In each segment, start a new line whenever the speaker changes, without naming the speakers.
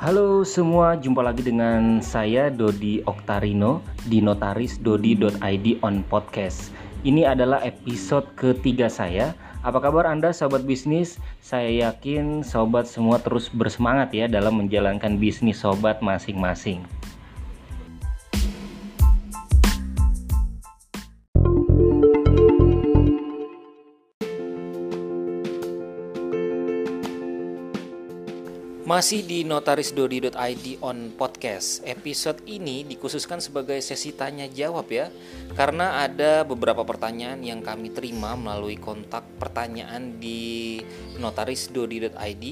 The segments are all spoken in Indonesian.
Halo semua, jumpa lagi dengan saya Dodi Oktarino di notarisdodi.id on podcast. Ini adalah episode ketiga saya. Apa kabar Anda sobat bisnis? Saya yakin sobat semua terus bersemangat ya dalam menjalankan bisnis sobat masing-masing. Masih di notarisdodi.id on podcast. Episode ini dikhususkan sebagai sesi tanya jawab ya. Karena ada beberapa pertanyaan yang kami terima melalui kontak pertanyaan di notarisdodi.id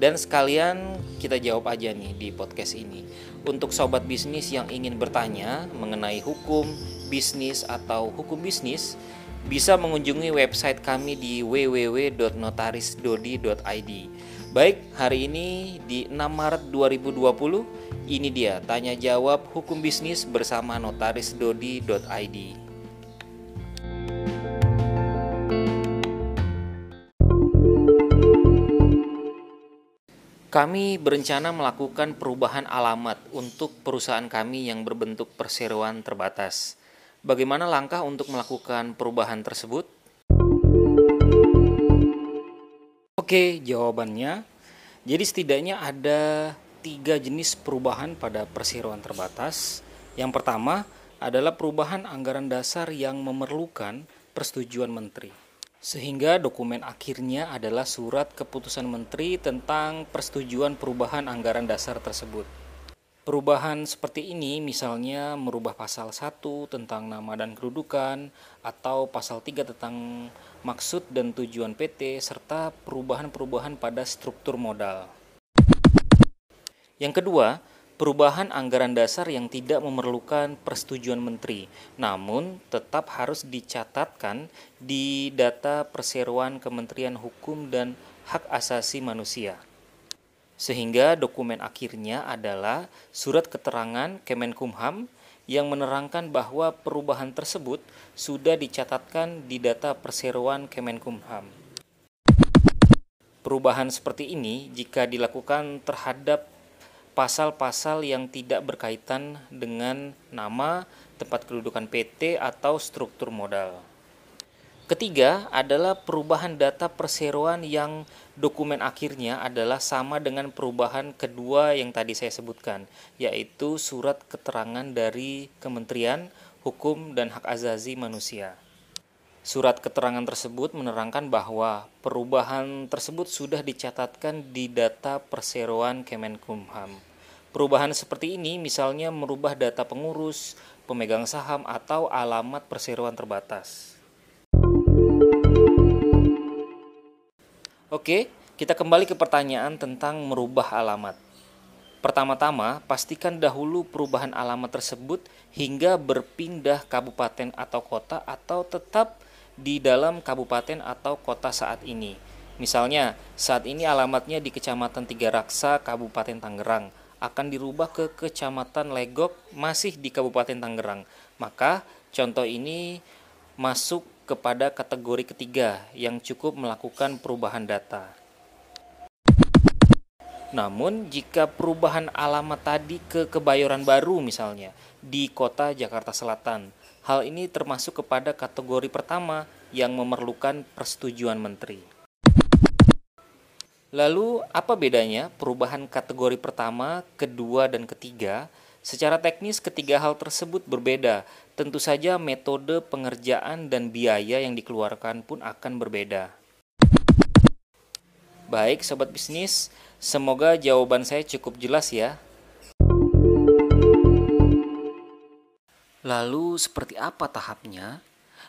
dan sekalian kita jawab aja nih di podcast ini. Untuk sobat bisnis yang ingin bertanya mengenai hukum, bisnis atau hukum bisnis, bisa mengunjungi website kami di www.notarisdodi.id. Baik, hari ini di 6 Maret 2020, ini dia tanya jawab hukum bisnis bersama notarisdodi.id. Kami berencana melakukan perubahan alamat untuk perusahaan kami yang berbentuk perseroan terbatas. Bagaimana langkah untuk melakukan perubahan tersebut? Oke, jawabannya. Jadi setidaknya ada tiga jenis perubahan pada perseroan terbatas. Yang pertama adalah perubahan anggaran dasar yang memerlukan persetujuan menteri. Sehingga dokumen akhirnya adalah surat keputusan menteri tentang persetujuan perubahan anggaran dasar tersebut. Perubahan seperti ini misalnya merubah pasal 1 tentang nama dan kedudukan atau pasal 3 tentang maksud dan tujuan PT serta perubahan-perubahan pada struktur modal. Yang kedua, perubahan anggaran dasar yang tidak memerlukan persetujuan menteri, namun tetap harus dicatatkan di data perseroan Kementerian Hukum dan Hak Asasi Manusia sehingga dokumen akhirnya adalah surat keterangan Kemenkumham yang menerangkan bahwa perubahan tersebut sudah dicatatkan di data perseroan Kemenkumham. Perubahan seperti ini jika dilakukan terhadap pasal-pasal yang tidak berkaitan dengan nama, tempat kedudukan PT atau struktur modal. Ketiga adalah perubahan data perseroan yang dokumen akhirnya adalah sama dengan perubahan kedua yang tadi saya sebutkan, yaitu surat keterangan dari Kementerian Hukum dan Hak Azazi Manusia. Surat keterangan tersebut menerangkan bahwa perubahan tersebut sudah dicatatkan di data perseroan Kemenkumham. Perubahan seperti ini misalnya merubah data pengurus, pemegang saham, atau alamat perseroan terbatas. Oke, kita kembali ke pertanyaan tentang merubah alamat. Pertama-tama, pastikan dahulu perubahan alamat tersebut hingga berpindah kabupaten atau kota atau tetap di dalam kabupaten atau kota saat ini. Misalnya, saat ini alamatnya di Kecamatan Tiga Raksa, Kabupaten Tangerang, akan dirubah ke Kecamatan Legok, masih di Kabupaten Tangerang. Maka, contoh ini masuk kepada kategori ketiga yang cukup melakukan perubahan data. Namun, jika perubahan alamat tadi ke Kebayoran Baru misalnya di kota Jakarta Selatan, hal ini termasuk kepada kategori pertama yang memerlukan persetujuan menteri. Lalu, apa bedanya perubahan kategori pertama, kedua, dan ketiga? Secara teknis, ketiga hal tersebut berbeda, tentu saja metode pengerjaan dan biaya yang dikeluarkan pun akan berbeda. Baik, sobat bisnis, semoga jawaban saya cukup jelas ya. Lalu, seperti apa tahapnya?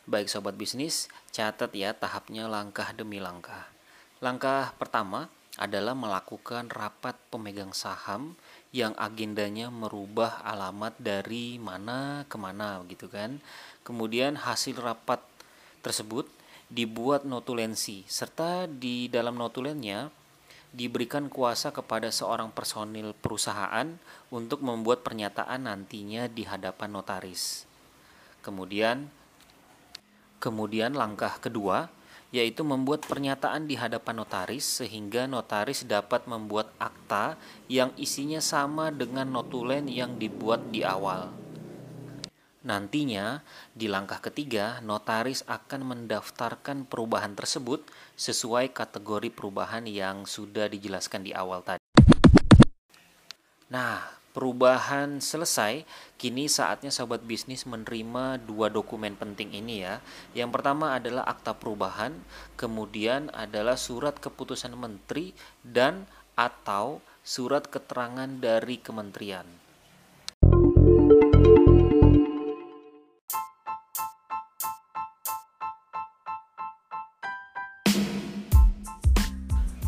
Baik, sobat bisnis, catat ya tahapnya langkah demi langkah. Langkah pertama adalah melakukan rapat pemegang saham yang agendanya merubah alamat dari mana ke mana gitu kan. Kemudian hasil rapat tersebut dibuat notulensi serta di dalam notulennya diberikan kuasa kepada seorang personil perusahaan untuk membuat pernyataan nantinya di hadapan notaris. Kemudian kemudian langkah kedua yaitu membuat pernyataan di hadapan notaris sehingga notaris dapat membuat akta yang isinya sama dengan notulen yang dibuat di awal. Nantinya, di langkah ketiga, notaris akan mendaftarkan perubahan tersebut sesuai kategori perubahan yang sudah dijelaskan di awal tadi. Nah, perubahan selesai, kini saatnya sobat bisnis menerima dua dokumen penting ini ya. Yang pertama adalah akta perubahan, kemudian adalah surat keputusan menteri dan atau surat keterangan dari kementerian.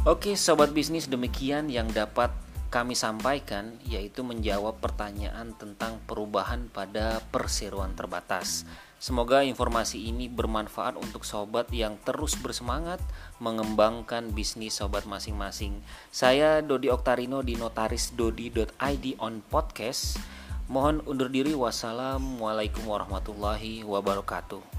Oke, sobat bisnis, demikian yang dapat kami sampaikan yaitu menjawab pertanyaan tentang perubahan pada perseroan terbatas. Semoga informasi ini bermanfaat untuk sobat yang terus bersemangat mengembangkan bisnis sobat masing-masing. Saya Dodi Oktarino di notarisdodi.id on podcast. Mohon undur diri. Wassalamualaikum warahmatullahi wabarakatuh.